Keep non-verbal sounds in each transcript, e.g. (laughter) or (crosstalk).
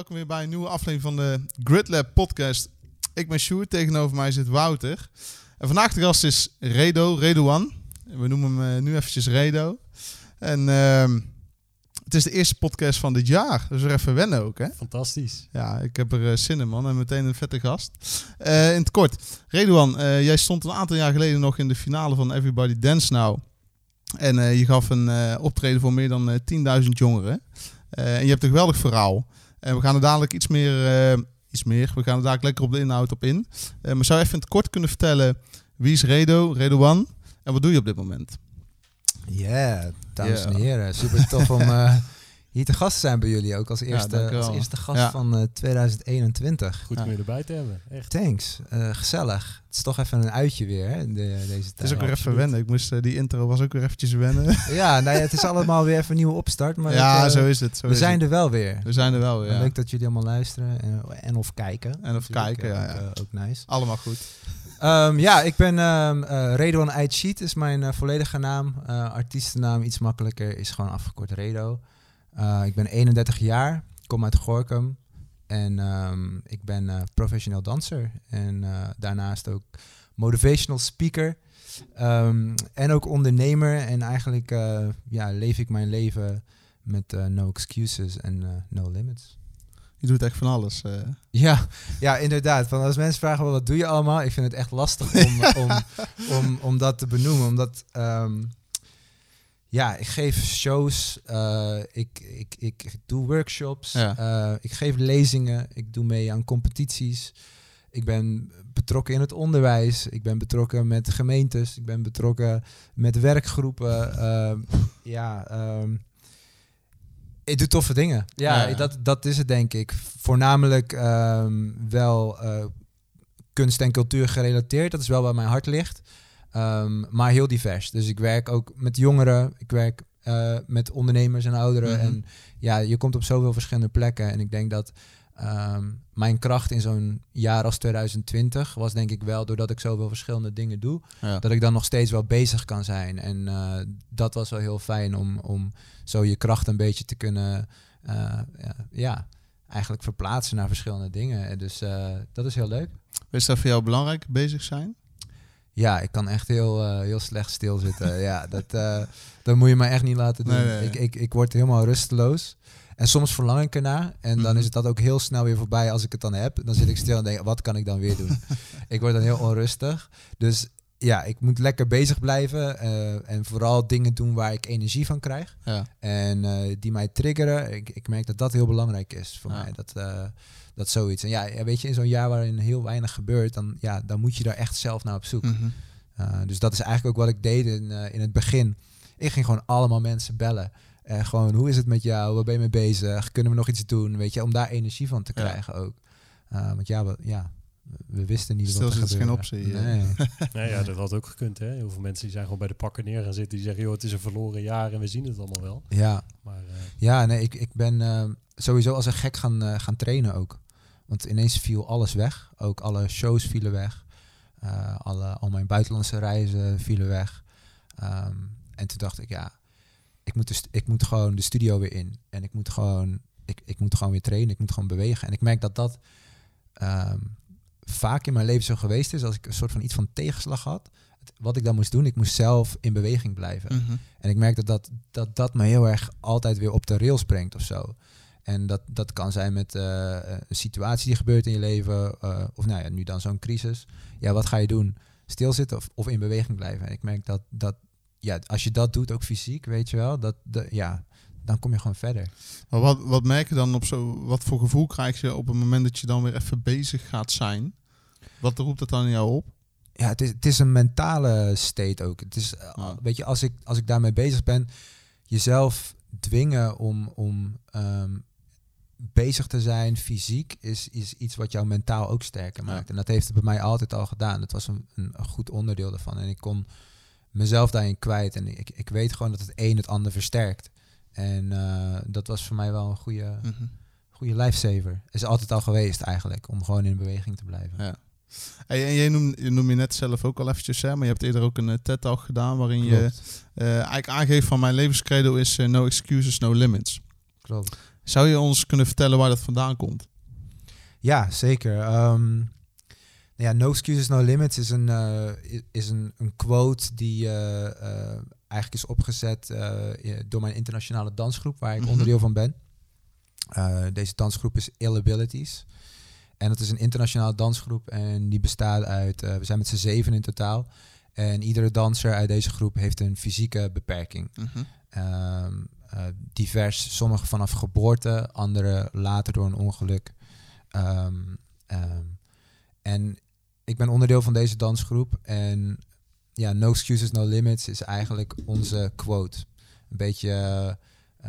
welkom weer bij een nieuwe aflevering van de GridLab podcast. Ik ben Sjoerd, tegenover mij zit Wouter. En vandaag de gast is Redo, Redo One. We noemen hem uh, nu eventjes Redo. En uh, het is de eerste podcast van dit jaar, dus weer even wennen ook, hè? Fantastisch. Ja, ik heb er uh, zin in, man. En meteen een vette gast. Uh, in het kort, Redouan, jij stond een aantal jaar geleden nog in de finale van Everybody Dance Now. En je gaf een optreden voor meer dan 10.000 jongeren. en je hebt een geweldig verhaal. En we gaan er dadelijk iets meer, uh, iets meer. We gaan er dadelijk lekker op de inhoud op in. Uh, maar zou je even in het kort kunnen vertellen wie is Redo, Redo One en wat doe je op dit moment? Ja, yeah, dames yeah. en heren, super tof om (laughs) hier te gast zijn bij jullie. Ook als eerste, ja, als eerste gast ja. van uh, 2021. Goed om je erbij te hebben. Echt. Thanks. Uh, gezellig. Het is toch even een uitje weer, hè, de, deze tijd. Het is ook weer even wennen. Ik moest, uh, die intro was ook weer eventjes wennen. (laughs) ja, nou ja, het is allemaal weer even een nieuwe opstart. Maar ja, het, zo is het. Zo we is zijn het. er wel weer. We zijn er wel weer, ja. Leuk dat jullie allemaal luisteren en, en of kijken. En of kijken, ja. Ook, ja. ook nice. Allemaal goed. Um, ja, ik ben um, uh, Redon Aitsheet is mijn uh, volledige naam. Uh, artiestennaam, iets makkelijker, is gewoon afgekort Redo. Uh, ik ben 31 jaar, kom uit Gorkum. En um, ik ben professioneel danser. En daarnaast ook motivational speaker. Um, en ook ondernemer. En eigenlijk ja, leef ik mijn leven met no excuses en no limits. Je doet echt van alles. Uh. Ja, ja, inderdaad. Van als mensen vragen, wat doe je allemaal? Ik vind het echt lastig om, (laughs) om, om, om dat te benoemen. Omdat, um, ja, ik geef shows, uh, ik, ik, ik doe workshops, ja. uh, ik geef lezingen, ik doe mee aan competities. Ik ben betrokken in het onderwijs, ik ben betrokken met gemeentes, ik ben betrokken met werkgroepen. ja, um, ik doe toffe dingen. Ja, ja, Dat, dat is het denk ik. Voornamelijk um, wel kunst en cultuur gerelateerd. Dat is wel waar mijn hart ligt. Um, maar heel divers. Dus ik werk ook met jongeren. Ik werk uh, met ondernemers en ouderen. Mm -hmm. En ja, je komt op zoveel verschillende plekken. En ik denk dat um, mijn kracht in zo'n jaar als 2020 was denk ik wel doordat ik zoveel verschillende dingen doe, ja. dat ik dan nog steeds wel bezig kan zijn. En uh, dat was wel heel fijn om, om zo je kracht een beetje te kunnen, uh, ja, eigenlijk verplaatsen naar verschillende dingen. En dus dat is heel leuk. Is dat voor jou belangrijk, bezig zijn? Ja, ik kan echt heel, uh, heel slecht stilzitten. (laughs) ja, dat, uh, dat moet je me echt niet laten doen. Nee, nee, nee. Ik, ik, ik word helemaal rusteloos. En soms verlang ik ernaar. En dan Mhm. is het dat ook heel snel weer voorbij als ik het dan heb. Dan zit ik stil en denk, wat kan ik dan weer doen? (laughs) ik word dan heel onrustig. Dus ja, ik moet lekker bezig blijven. Uh, en vooral dingen doen waar ik energie van krijg. Ja. En uh, die mij triggeren. Ik, ik merk dat dat heel belangrijk is voor Ja. mij. Dat, uh, dat zoiets. En ja, weet je, in zo'n jaar waarin heel weinig gebeurt, dan, ja, dan moet je daar echt zelf naar op zoek. Mhm. Uh, dus dat is eigenlijk ook wat ik deed in, uh, in het begin. Ik ging gewoon allemaal mensen bellen. Uh, gewoon, hoe is het met jou? Waar ben je mee bezig? Kunnen we nog iets doen? Weet je, om daar energie van te Ja. krijgen ook. Uh, want ja we, ja, we wisten niet wat er is geen optie, eh. Nee. (laughs) Nee, ja, dat had ook gekund. Hè? Heel veel mensen die zijn gewoon bij de pakken neer gaan zitten. Die zeggen, joh, het is een verloren jaar en we zien het allemaal wel. ja, Maar eh, ja, nee, ik, ik ben uh, sowieso als een gek gaan, uh, gaan trainen ook. Want ineens viel alles weg. Ook alle shows vielen weg. Uh, alle, al mijn buitenlandse reizen vielen weg. Um, en toen dacht ik, ja, ik moet, de st- ik moet gewoon de studio weer in. En ik moet gewoon, ik, ik moet gewoon weer trainen. Ik moet gewoon bewegen. En ik merk dat dat um, vaak in mijn leven zo geweest is. Als ik een soort van iets van tegenslag had. Het, wat ik dan moest doen, ik moest zelf in beweging blijven. Mhm. En ik merk dat dat, dat dat me heel erg altijd weer op de rails brengt of zo. En dat, dat kan zijn met uh, een situatie die gebeurt in je leven. Uh, of nou ja, nu dan zo'n crisis. Ja, wat ga je doen? Stilzitten of, of in beweging blijven? En ik merk dat, dat ja, als je dat doet, ook fysiek, weet je wel, dat, de, ja, dan kom je gewoon verder. Maar wat, wat merk je dan op zo, wat voor gevoel krijg je op het moment dat je dan weer even bezig gaat zijn? Wat roept dat dan in jou op? Ja, het is, het is een mentale state ook. Het is, Ja. weet je, als ik, als ik daarmee bezig ben, jezelf dwingen om, om um, bezig te zijn, fysiek, is, is iets wat jou mentaal ook sterker maakt. Ja. En dat heeft het bij mij altijd al gedaan. Dat was een, een, goed onderdeel daarvan. En ik kon mezelf daarin kwijt. En ik, ik weet gewoon dat het een het ander versterkt. En uh, dat was voor mij wel een goede, Mhm. goede lifesaver. Is altijd al geweest eigenlijk, om gewoon in beweging te blijven. Ja. Hey, en jij noem, je noem je net zelf ook al eventjes, hè, maar je hebt eerder ook een uh, TED-talk gedaan waarin Klopt. je uh, eigenlijk aangeeft van mijn levenscredo is uh, no excuses, no limits. Klopt. Zou je ons kunnen vertellen waar dat vandaan komt? Ja, zeker. Ehm, ja, no excuses, no limits is een, eh, is een, een quote die eh, eh, eigenlijk is opgezet door mijn internationale dansgroep, waar ik Mhm. onderdeel van ben. Deze dansgroep is Ill Abilities. En dat is een internationale dansgroep en die bestaat uit, we zijn met z'n zeven in totaal. En iedere danser uit deze groep heeft een fysieke beperking. Ehm, eh, divers, sommige vanaf geboorte, andere later door een ongeluk. Ehm, ehm, en ik ben onderdeel van deze dansgroep. En ja, no excuses, no limits is eigenlijk onze quote. Een beetje eh,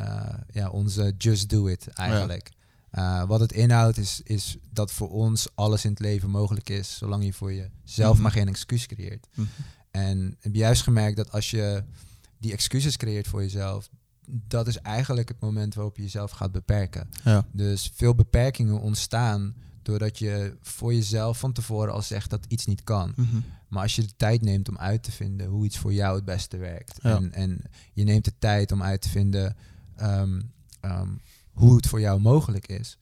eh, ja, onze just do it eigenlijk. Eh, wat het inhoudt is, is dat voor ons alles in het leven mogelijk is, zolang je voor jezelf Mhm. maar geen excuus creëert. Mhm. En ik heb juist gemerkt dat als je die excuses creëert voor jezelf, dat is eigenlijk het moment waarop je jezelf gaat beperken. Ja. Dus veel beperkingen ontstaan doordat je voor jezelf van tevoren al zegt dat iets niet kan. Mhm. Maar als je de tijd neemt om uit te vinden hoe iets voor jou het beste werkt. Ja. En, en je neemt de tijd om uit te vinden ehm, ehm, hoe het voor jou mogelijk is.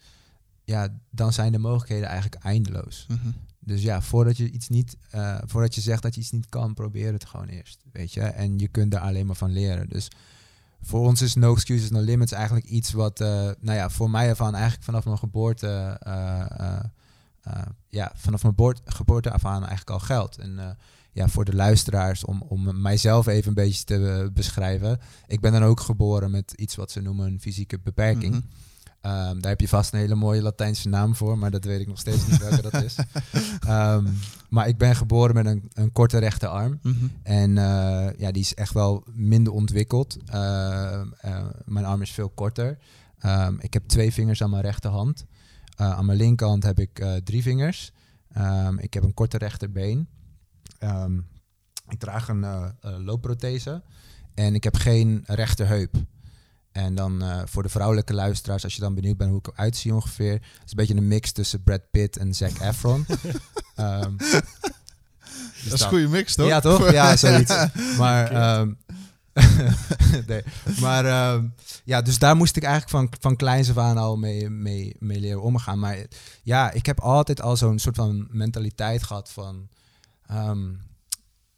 Ja, dan zijn de mogelijkheden eigenlijk eindeloos. Mhm. Dus ja, voordat je iets niet, eh, voordat je zegt dat je iets niet kan, probeer het gewoon eerst. Weet je? En je kunt daar alleen maar van leren. Dus voor ons is no excuses, no limits eigenlijk iets wat, eh, nou ja, voor mij ervan eigenlijk vanaf mijn geboorte, eh, eh, ja, vanaf mijn boort, geboorte af aan eigenlijk al geldt. En ja, voor de luisteraars, om, om mijzelf even een beetje te beschrijven. Ik ben dan ook geboren met iets wat ze noemen een fysieke beperking. Mhm. Ehm, daar heb je vast een hele mooie Latijnse naam voor, maar dat weet ik nog steeds niet welke dat is. (laughs) Ehm, maar ik ben geboren met een, een korte rechterarm. Mhm. En eh, ja, die is echt wel minder ontwikkeld. Ehm, eh, mijn arm is veel korter. Ik heb twee vingers aan mijn rechterhand. Eh, aan mijn linkerhand heb ik drie vingers. Ik heb een korte rechterbeen. Ik draag een loopprothese. En ik heb geen rechterheup. En dan eh, voor de vrouwelijke luisteraars, als je dan benieuwd bent hoe ik eruit zie ongeveer. Het is een beetje een mix tussen Brad Pitt en Zac Efron. (laughs) Ehm, dus Dat is een goede mix, toch? ja, toch? Ja, (laughs) zoiets. Maar, ehm, (laughs) nee. maar ehm, ja, dus daar moest ik eigenlijk van, van kleins af aan al mee, mee, mee leren omgaan. Maar ja, ik heb altijd al zo'n soort van mentaliteit gehad van... ehm,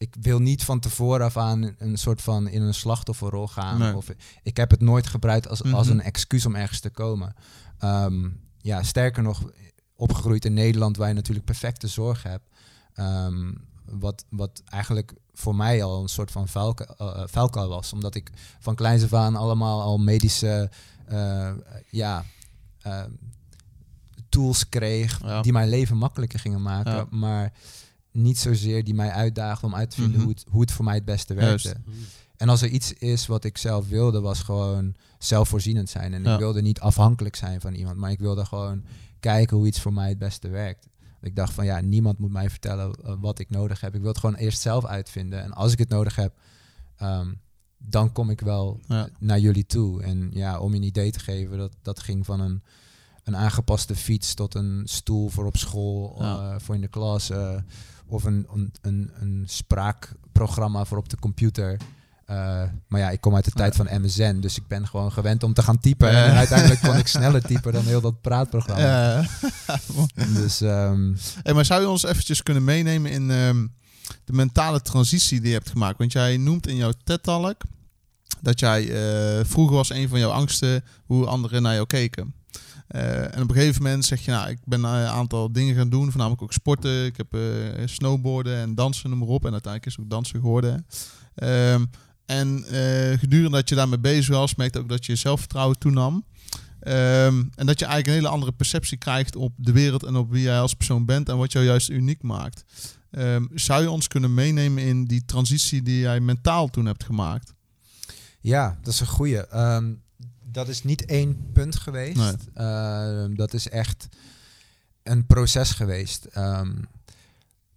ik wil niet van tevoren af aan een soort van in een slachtofferrol gaan. Nee. Of, ik heb het nooit gebruikt als, als Mhm. een excuus om ergens te komen. Ehm, ja, sterker nog, opgegroeid in Nederland, waar je natuurlijk perfecte zorg hebt. Ehm, wat, wat eigenlijk voor mij al een soort van vuilka- eh, eh, vuilkuil was. Omdat ik van kleins af aan allemaal al medische eh, ja, eh, tools kreeg Ja. die mijn leven makkelijker gingen maken. Ja. Maar niet zozeer die mij uitdaagden om uit te vinden Mhm. hoe, het, hoe het voor mij het beste Juist. werkte. En als er iets is wat ik zelf wilde, was gewoon zelfvoorzienend zijn. En Ja. ik wilde niet afhankelijk zijn van iemand, maar ik wilde gewoon kijken hoe iets voor mij het beste werkt. Ik dacht van ja, niemand moet mij vertellen eh, wat ik nodig heb. Ik wil het gewoon eerst zelf uitvinden. En als ik het nodig heb, ehm, dan kom ik wel Ja. naar jullie toe. En ja, om je een idee te geven, dat, dat ging van een, een aangepaste fiets tot een stoel voor op school, Ja. eh, voor in de klas. eh, of een, een, een, een spraakprogramma voor op de computer. Eh, maar ja, ik kom uit de tijd van MSN, dus ik ben gewoon gewend om te gaan typen. En uiteindelijk kon ik (laughs) sneller typen dan heel dat praatprogramma. (laughs) Dus ehm, hey, maar zou je ons eventjes kunnen meenemen in ehm, de mentale transitie die je hebt gemaakt? Want jij noemt in jouw TED-talk dat jij eh, vroeger was een van jouw angsten hoe anderen naar jou keken. Eh, en op een gegeven moment zeg je, nou, ik ben een aantal dingen gaan doen, voornamelijk ook sporten. Ik heb eh, snowboarden en dansen, noem maar op. En uiteindelijk is ook dansen geworden. Ehm, en eh, gedurende dat je daarmee bezig was, merkte ook dat je zelfvertrouwen toenam. Ehm, en dat je eigenlijk een hele andere perceptie krijgt op de wereld en op wie jij als persoon bent en wat jou juist uniek maakt. Ehm, zou je ons kunnen meenemen in die transitie die jij mentaal toen hebt gemaakt? ja, dat is een goeie. Ehm, dat is niet één punt geweest. Nee. Ehm, dat is echt een proces geweest. Ehm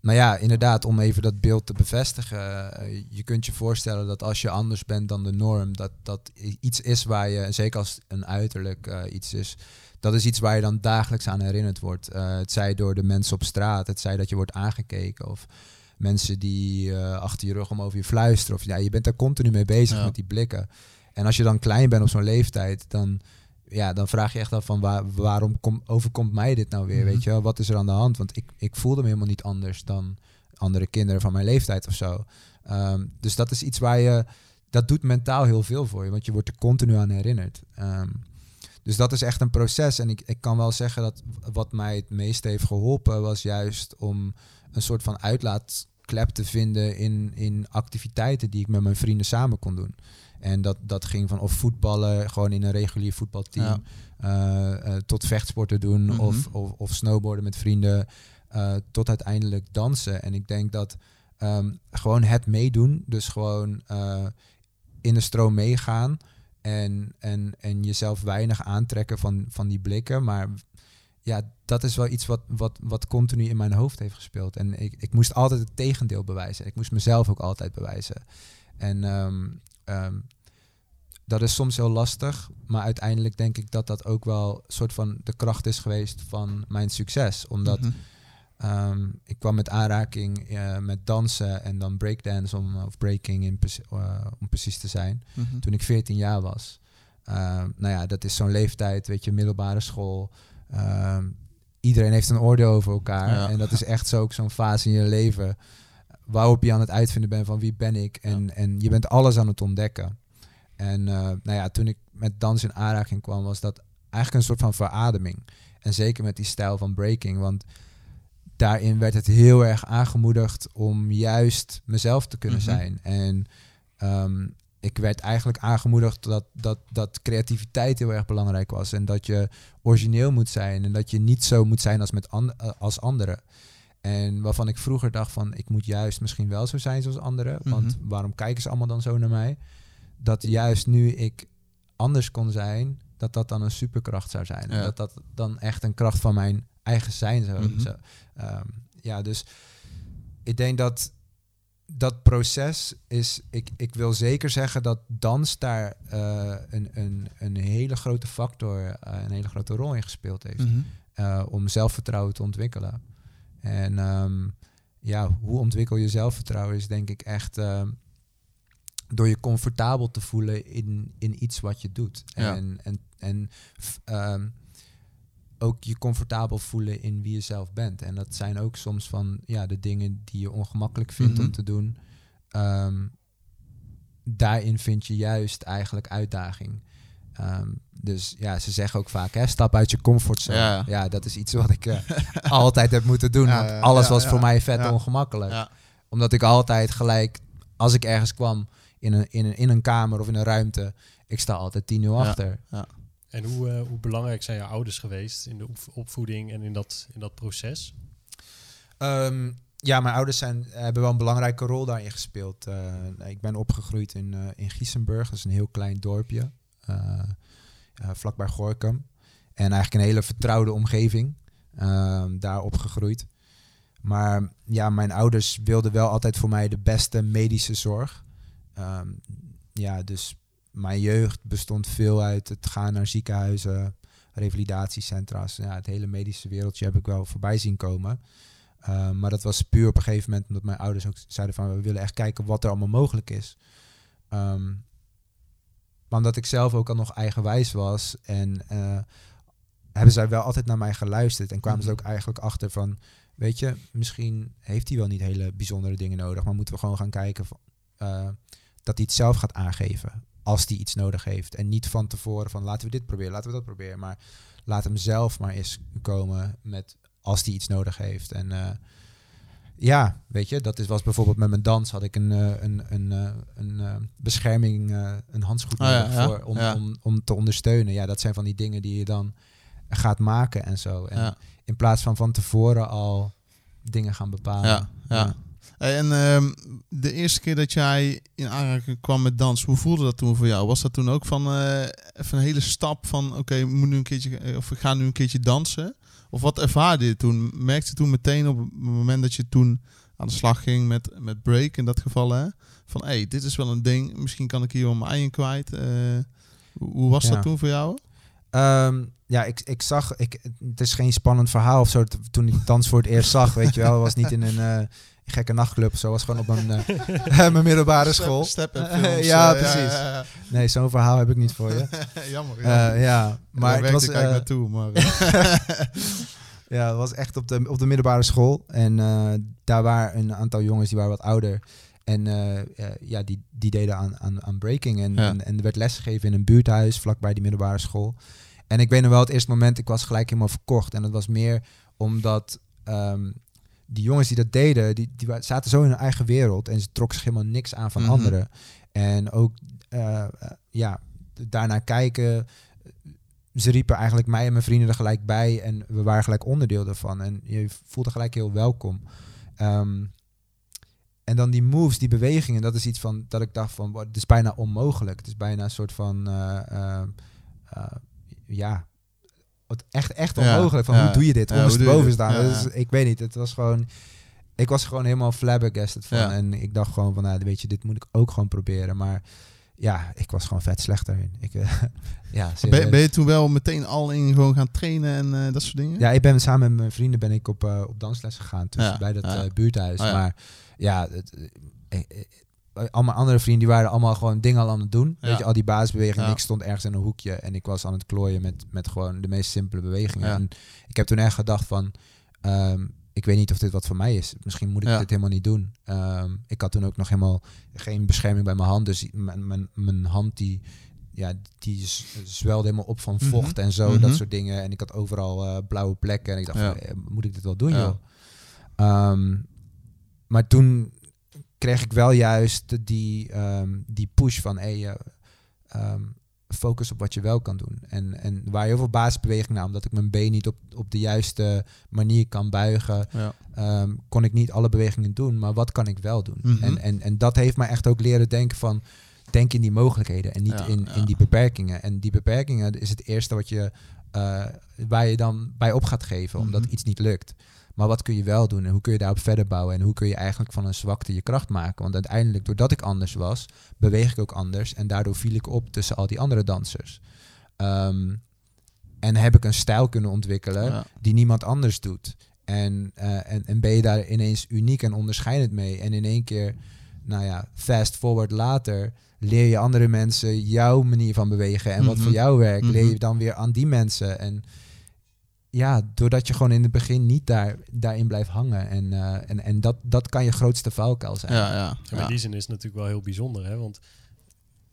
nou ja, inderdaad, om even dat beeld te bevestigen. eh, je kunt je voorstellen dat als je anders bent dan de norm, dat dat iets is waar je, zeker als een uiterlijk eh, iets is, dat is iets waar je dan dagelijks aan herinnerd wordt. Eh, het zij door de mensen op straat, het zij dat je wordt aangekeken of mensen die achter je rug om over je fluisteren. Of, ja, je bent daar continu mee bezig Ja. met die blikken. En als je dan klein bent op zo'n leeftijd, dan ja, dan vraag je echt af van waar, waarom kom, overkomt mij dit nou weer? Mhm. Weet je wel, wat is er aan de hand? Want ik, ik voelde me helemaal niet anders dan andere kinderen van mijn leeftijd of zo. Ehm, dus dat is iets waar je, dat doet mentaal heel veel voor je, want je wordt er continu aan herinnerd. Ehm, dus dat is echt een proces. En ik, ik kan wel zeggen dat wat mij het meeste heeft geholpen was juist om een soort van uitlaatklep te vinden in, in activiteiten die ik met mijn vrienden samen kon doen. En dat, dat ging van of voetballen, gewoon in een regulier voetbalteam, Ja. eh, eh, tot vechtsporten doen Mhm. of, of, of snowboarden met vrienden, eh, tot uiteindelijk dansen. En ik denk dat ehm, gewoon het meedoen, dus gewoon in de stroom meegaan en, en, en jezelf weinig aantrekken van, van die blikken, maar ja, dat is wel iets wat, wat, wat continu in mijn hoofd heeft gespeeld. En ik, ik moest altijd het tegendeel bewijzen. Ik moest mezelf ook altijd bewijzen. En ehm, dat is soms heel lastig, maar uiteindelijk denk ik dat dat ook wel een soort van de kracht is geweest van mijn succes. Omdat Mhm. ehm, ik kwam met aanraking eh, met dansen en dan breakdance om, of breaking in, eh, om precies te zijn Mhm. toen ik 14 jaar was. Ehm, nou ja, dat is zo'n leeftijd, weet je, middelbare school. Ehm, iedereen heeft een oordeel over elkaar. Ja. En dat is echt zo, ook zo'n fase in je leven waarop je aan het uitvinden bent van wie ben ik. En, en je bent alles aan het ontdekken. En eh, nou ja, toen ik met dans in aanraking kwam, was dat eigenlijk een soort van verademing. En zeker met die stijl van breaking, want daarin werd het heel erg aangemoedigd om juist mezelf te kunnen Mhm. zijn. En ehm, ik werd eigenlijk aangemoedigd dat, dat, dat creativiteit heel erg belangrijk was. En dat je origineel moet zijn. En dat je niet zo moet zijn als, met an- eh, als anderen. En waarvan ik vroeger dacht van, ik moet juist misschien wel zo zijn zoals anderen. Want Mhm. waarom kijken ze allemaal dan zo naar mij? Dat juist nu ik anders kon zijn, dat dat dan een superkracht zou zijn. En Ja. dat dat dan echt een kracht van mijn eigen zijn zou. Mhm. ehm, ja, dus ik denk dat dat proces is, ik, ik wil zeker zeggen dat dans daar eh, een, een, een hele grote factor, eh, een hele grote rol in gespeeld heeft. Mhm. eh, om zelfvertrouwen te ontwikkelen. En ehm, ja, hoe ontwikkel je zelfvertrouwen is denk ik echt ehm, door je comfortabel te voelen in, in iets wat je doet. Ja. En, en, en f- ehm, ook je comfortabel voelen in wie je zelf bent. En dat zijn ook soms van ja, de dingen die je ongemakkelijk vindt Mhm. om te doen. Ehm, daarin vind je juist eigenlijk uitdaging. Ehm, dus ja, ze zeggen ook vaak, hè, stap uit je comfortzone. Ja. Ja, dat is iets wat ik eh, (laughs) altijd heb moeten doen. Ja, want alles ja, was ja. voor mij vet Ja. ongemakkelijk. Ja. Omdat ik altijd gelijk, als ik ergens kwam in een, in een, in een kamer of in een ruimte, ik sta altijd 10 uur Ja. achter. En hoe, eh, hoe belangrijk zijn je ouders geweest in de op- opvoeding en in dat, in dat proces? Ehm, ja, mijn ouders zijn, hebben wel een belangrijke rol daarin gespeeld. Eh, ik ben opgegroeid in, eh in Giesenburg, dat is een heel klein dorpje, eh, eh, vlakbij Gorkum. En eigenlijk een hele vertrouwde omgeving, ehm, daar opgegroeid. Maar ja, mijn ouders wilden wel altijd voor mij de beste medische zorg. Ehm, ja, dus mijn jeugd bestond veel uit het gaan naar ziekenhuizen, revalidatiecentra's. Ja, het hele medische wereldje heb ik wel voorbij zien komen. Uh, maar dat was puur op een gegeven moment omdat mijn ouders ook zeiden van we willen echt kijken wat er allemaal mogelijk is. Um, maar omdat ik zelf ook al nog eigenwijs was en uh, hebben zij wel altijd naar mij geluisterd en kwamen ze ook eigenlijk achter van weet je, misschien heeft hij wel niet hele bijzondere dingen nodig, maar moeten we gewoon gaan kijken van, uh, dat hij het zelf gaat aangeven als hij iets nodig heeft en niet van tevoren van laten we dit proberen, laten we dat proberen, maar laat hem zelf maar eens komen met als die iets nodig heeft. En uh, ja, weet je, dat is, was bijvoorbeeld met mijn dans had ik een, uh, een, een, uh, een bescherming, een handschoen oh, ja, ja, voor, om, ja. om, om te ondersteunen. Ja, dat zijn van die dingen die je dan gaat maken en zo. En in plaats van van tevoren al dingen gaan bepalen. Ja, ja. En um, de eerste keer dat jij in aanraking kwam met dans, hoe voelde dat toen voor jou? Was dat toen ook van uh, even een hele stap van oké, okay, moet nu een keertje of ik ga nu een keertje dansen? Of wat ervaarde je toen? Merkte je toen meteen op het moment dat je toen aan de slag ging met, met break in dat geval, hè? Van hé, hey, dit is wel een ding, misschien kan ik hier wel mijn ei in kwijt. Uh, hoe was ja. dat toen voor jou? Um, ja, ik, ik zag, ik, het is geen spannend verhaal of zo. Toen ik dans voor het eerst zag, weet je wel, was niet in een uh, gekke nachtclub zo. Was gewoon op een uh, (laughs) mijn middelbare school. Step films, ja, precies. Ja, ja, ja. Nee, zo'n verhaal heb ik niet voor je. (laughs) jammer, Eh, jammer. ja, maar het was, ik eh, naartoe, maar... eh, (laughs) Ja, het was echt op de, op de middelbare school. En eh, daar waren een aantal jongens die waren wat ouder. En eh, eh, ja, die, die deden aan, aan, aan breaking. En, Ja. en, en er werd lesgegeven in een buurthuis vlakbij die middelbare school. En ik weet nog wel het eerste moment, ik was gelijk helemaal verkocht. En dat was meer omdat ehm, die jongens die dat deden, die, die zaten zo in hun eigen wereld. En ze trokken zich helemaal niks aan van Mhm. anderen. En ook, eh, eh, ja, daarnaar kijken ze riepen eigenlijk mij en mijn vrienden er gelijk bij en we waren gelijk onderdeel ervan. En je voelde gelijk heel welkom. Ehm, en dan die moves, die bewegingen, dat is iets van dat ik dacht van, het is bijna onmogelijk. Het is bijna een soort van, eh, ja, echt, echt onmogelijk. Van hoe doe je dit? Ondersteboven staan. Ja. ik weet niet, het was gewoon, ik was gewoon helemaal flabbergasted van. Ja. En ik dacht gewoon van, nou, weet je, dit moet ik ook gewoon proberen. Maar ja, ik was gewoon vet slecht daarin. Ik, eh, (laughs) ja, ben, ben je toen wel meteen al in gewoon gaan trainen en eh, dat soort dingen? Ja, ik ben samen met mijn vrienden ben ik op, eh, op dansles gegaan. Dus Ja, bij dat buurthuis. Oh, ja. Maar ja, het, al mijn andere vrienden die waren allemaal gewoon dingen al aan het doen. Ja. Weet je, al die basisbewegingen. Ja. Ik stond ergens in een hoekje en ik was aan het klooien met, met gewoon de meest simpele bewegingen. Ja. En ik heb toen echt gedacht van, ehm, ik weet niet of dit wat voor mij is. Misschien moet ik dit helemaal niet doen. Ehm, ik had toen ook nog helemaal geen bescherming bij mijn hand. Dus mijn, mijn, mijn hand die, ja, die zwelde helemaal op van Mhm. vocht en zo. Mhm. Dat soort dingen. En ik had overal eh, blauwe plekken. En ik dacht, van, eh, moet ik dit wel doen, joh? Ehm, maar toen kreeg ik wel juist die, ehm, die push van, hey, eh, ehm, focus op wat je wel kan doen. En, en waar heel veel basisbeweging naar, omdat ik mijn been niet op, op de juiste manier kan buigen, Ja. ehm, kon ik niet alle bewegingen doen, maar wat kan ik wel doen? Mhm. en, en, en dat heeft mij echt ook leren denken van, denk in die mogelijkheden en niet Ja, in, ja. in die beperkingen. En die beperkingen is het eerste wat je, eh, waar je dan bij op gaat geven, omdat Mhm. iets niet lukt. Maar wat kun je wel doen en hoe kun je daarop verder bouwen en hoe kun je eigenlijk van een zwakte je kracht maken? Want uiteindelijk, doordat ik anders was, beweeg ik ook anders en daardoor viel ik op tussen al die andere dansers. Ehm, en heb ik een stijl kunnen ontwikkelen Ja. die niemand anders doet. En, eh, en, en ben je daar ineens uniek en onderscheidend mee. En in één keer, nou ja, fast forward later, leer je andere mensen jouw manier van bewegen. En wat Mhm. voor jou werkt, leer Mhm. je dan weer aan die mensen. En ja, doordat je gewoon in het begin niet daar, daarin blijft hangen. En, eh, en, en dat, dat kan je grootste valkuil zijn. Ja, ja. Maar die zin is het natuurlijk wel heel bijzonder, hè? Want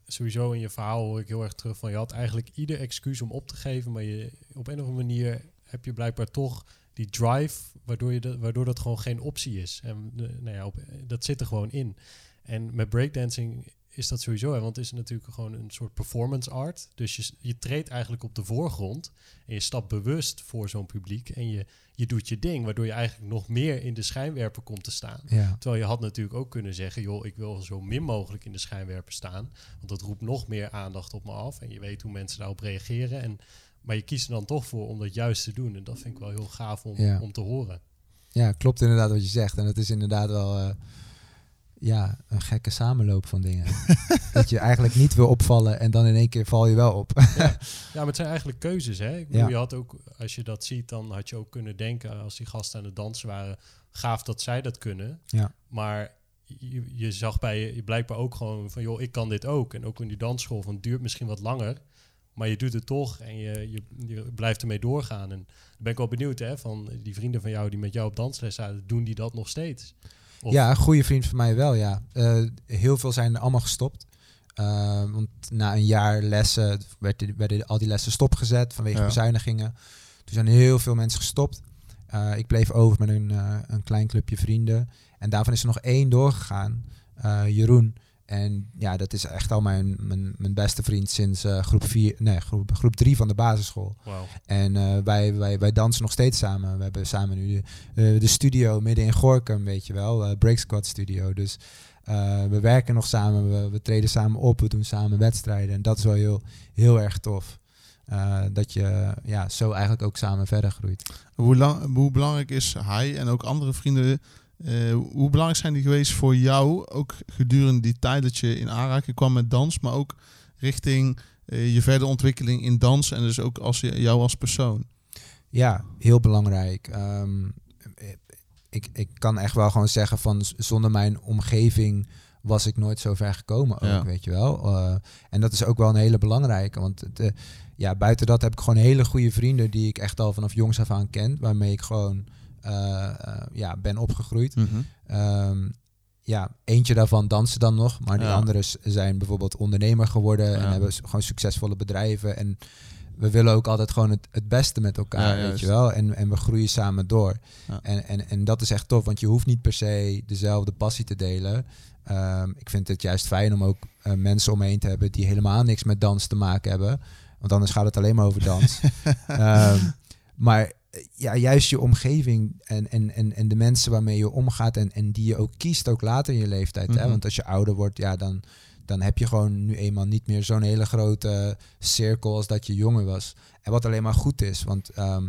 sowieso in je verhaal hoor ik heel erg terug van je had eigenlijk ieder excuus om op te geven, maar je op een of andere manier heb je blijkbaar toch die drive, waardoor, je dat, waardoor dat gewoon geen optie is. En eh, nou ja, op, dat zit er gewoon in. En met breakdancing is dat sowieso, hè, want het is natuurlijk gewoon een soort performance art. Dus je, je treedt eigenlijk op de voorgrond en je stapt bewust voor zo'n publiek en je, je doet je ding, waardoor je eigenlijk nog meer in de schijnwerper komt te staan. Ja. Terwijl je had natuurlijk ook kunnen zeggen, joh, ik wil zo min mogelijk in de schijnwerper staan. Want dat roept nog meer aandacht op me af. En je weet hoe mensen daarop reageren. En, maar je kiest er dan toch voor om dat juist te doen. En dat vind ik wel heel gaaf om, Ja. om te horen. Ja, klopt inderdaad wat je zegt. En het is inderdaad wel eh, ja, een gekke samenloop van dingen. (laughs) dat je eigenlijk niet wil opvallen en dan in één keer val je wel op. Ja, (laughs) maar het zijn eigenlijk keuzes, hè? Ik bedoel, Ja. je had ook, als je dat ziet, dan had je ook kunnen denken, als die gasten aan het dansen waren, gaaf dat zij dat kunnen. Ja. Maar je, je zag bij je, je blijkbaar ook gewoon van, joh, ik kan dit ook. En ook in die dansschool, van het duurt misschien wat langer, maar je doet het toch en je, je, je blijft ermee doorgaan. En dan ben ik wel benieuwd, hè, van die vrienden van jou die met jou op dansles zaten, doen die dat nog steeds? Of- Ja, een goede vriend van mij wel, ja. Eh, heel veel zijn er allemaal gestopt. Eh, want na een jaar lessen werd- werden al die lessen stopgezet vanwege Ja. bezuinigingen. Toen zijn heel veel mensen gestopt. Eh, ik bleef over met een, een klein clubje vrienden. En daarvan is er nog één doorgegaan, Jeroen. En ja, dat is echt al mijn, mijn, mijn beste vriend sinds eh, groep, vier, nee, groep, groep drie van de basisschool. En eh, wij, wij, wij dansen nog steeds samen. We hebben samen nu de, eh, de studio midden in Gorkum, weet je wel. eh, Break Squad Studio. Dus eh, we werken nog samen. We, we treden samen op. We doen samen wedstrijden. En dat is wel heel, heel erg tof. Eh, dat je ja, zo eigenlijk ook samen verder groeit. Hoe, lang, hoe belangrijk is hij en ook andere vrienden... eh, hoe belangrijk zijn die geweest voor jou, ook gedurende die tijd dat je in aanraking kwam met dans, maar ook richting eh, je verdere ontwikkeling in dans en dus ook als je, jou als persoon? Ja, heel belangrijk. Ehm, ik, ik kan echt wel gewoon zeggen van zonder mijn omgeving was ik nooit zo ver gekomen ook, Ja. weet je wel. Eh, en dat is ook wel een hele belangrijke, want het, ja, buiten dat heb ik gewoon hele goede vrienden die ik echt al vanaf jongs af aan ken, waarmee ik gewoon ja, ben opgegroeid. Mhm. Ehm, ja, eentje daarvan dansen dan nog, maar die Ja. anderen zijn bijvoorbeeld ondernemer geworden en hebben gewoon succesvolle bedrijven. En we willen ook altijd gewoon het, het beste met elkaar, Ja, weet je wel. En, en we groeien samen door. En, en, en dat is echt tof, want je hoeft niet per se dezelfde passie te delen. Ehm, ik vind het juist fijn om ook eh, mensen om me heen te hebben die helemaal niks met dans te maken hebben. Want anders gaat het alleen maar over dans. (laughs) Ehm, maar eh, ja, juist je omgeving en, en, en, en de mensen waarmee je omgaat en, en die je ook kiest, ook later in je leeftijd. hè? Mhm. Want als je ouder wordt, ja, dan, dan heb je gewoon nu eenmaal niet meer zo'n hele grote cirkel als dat je jonger was. En wat alleen maar goed is, want ehm,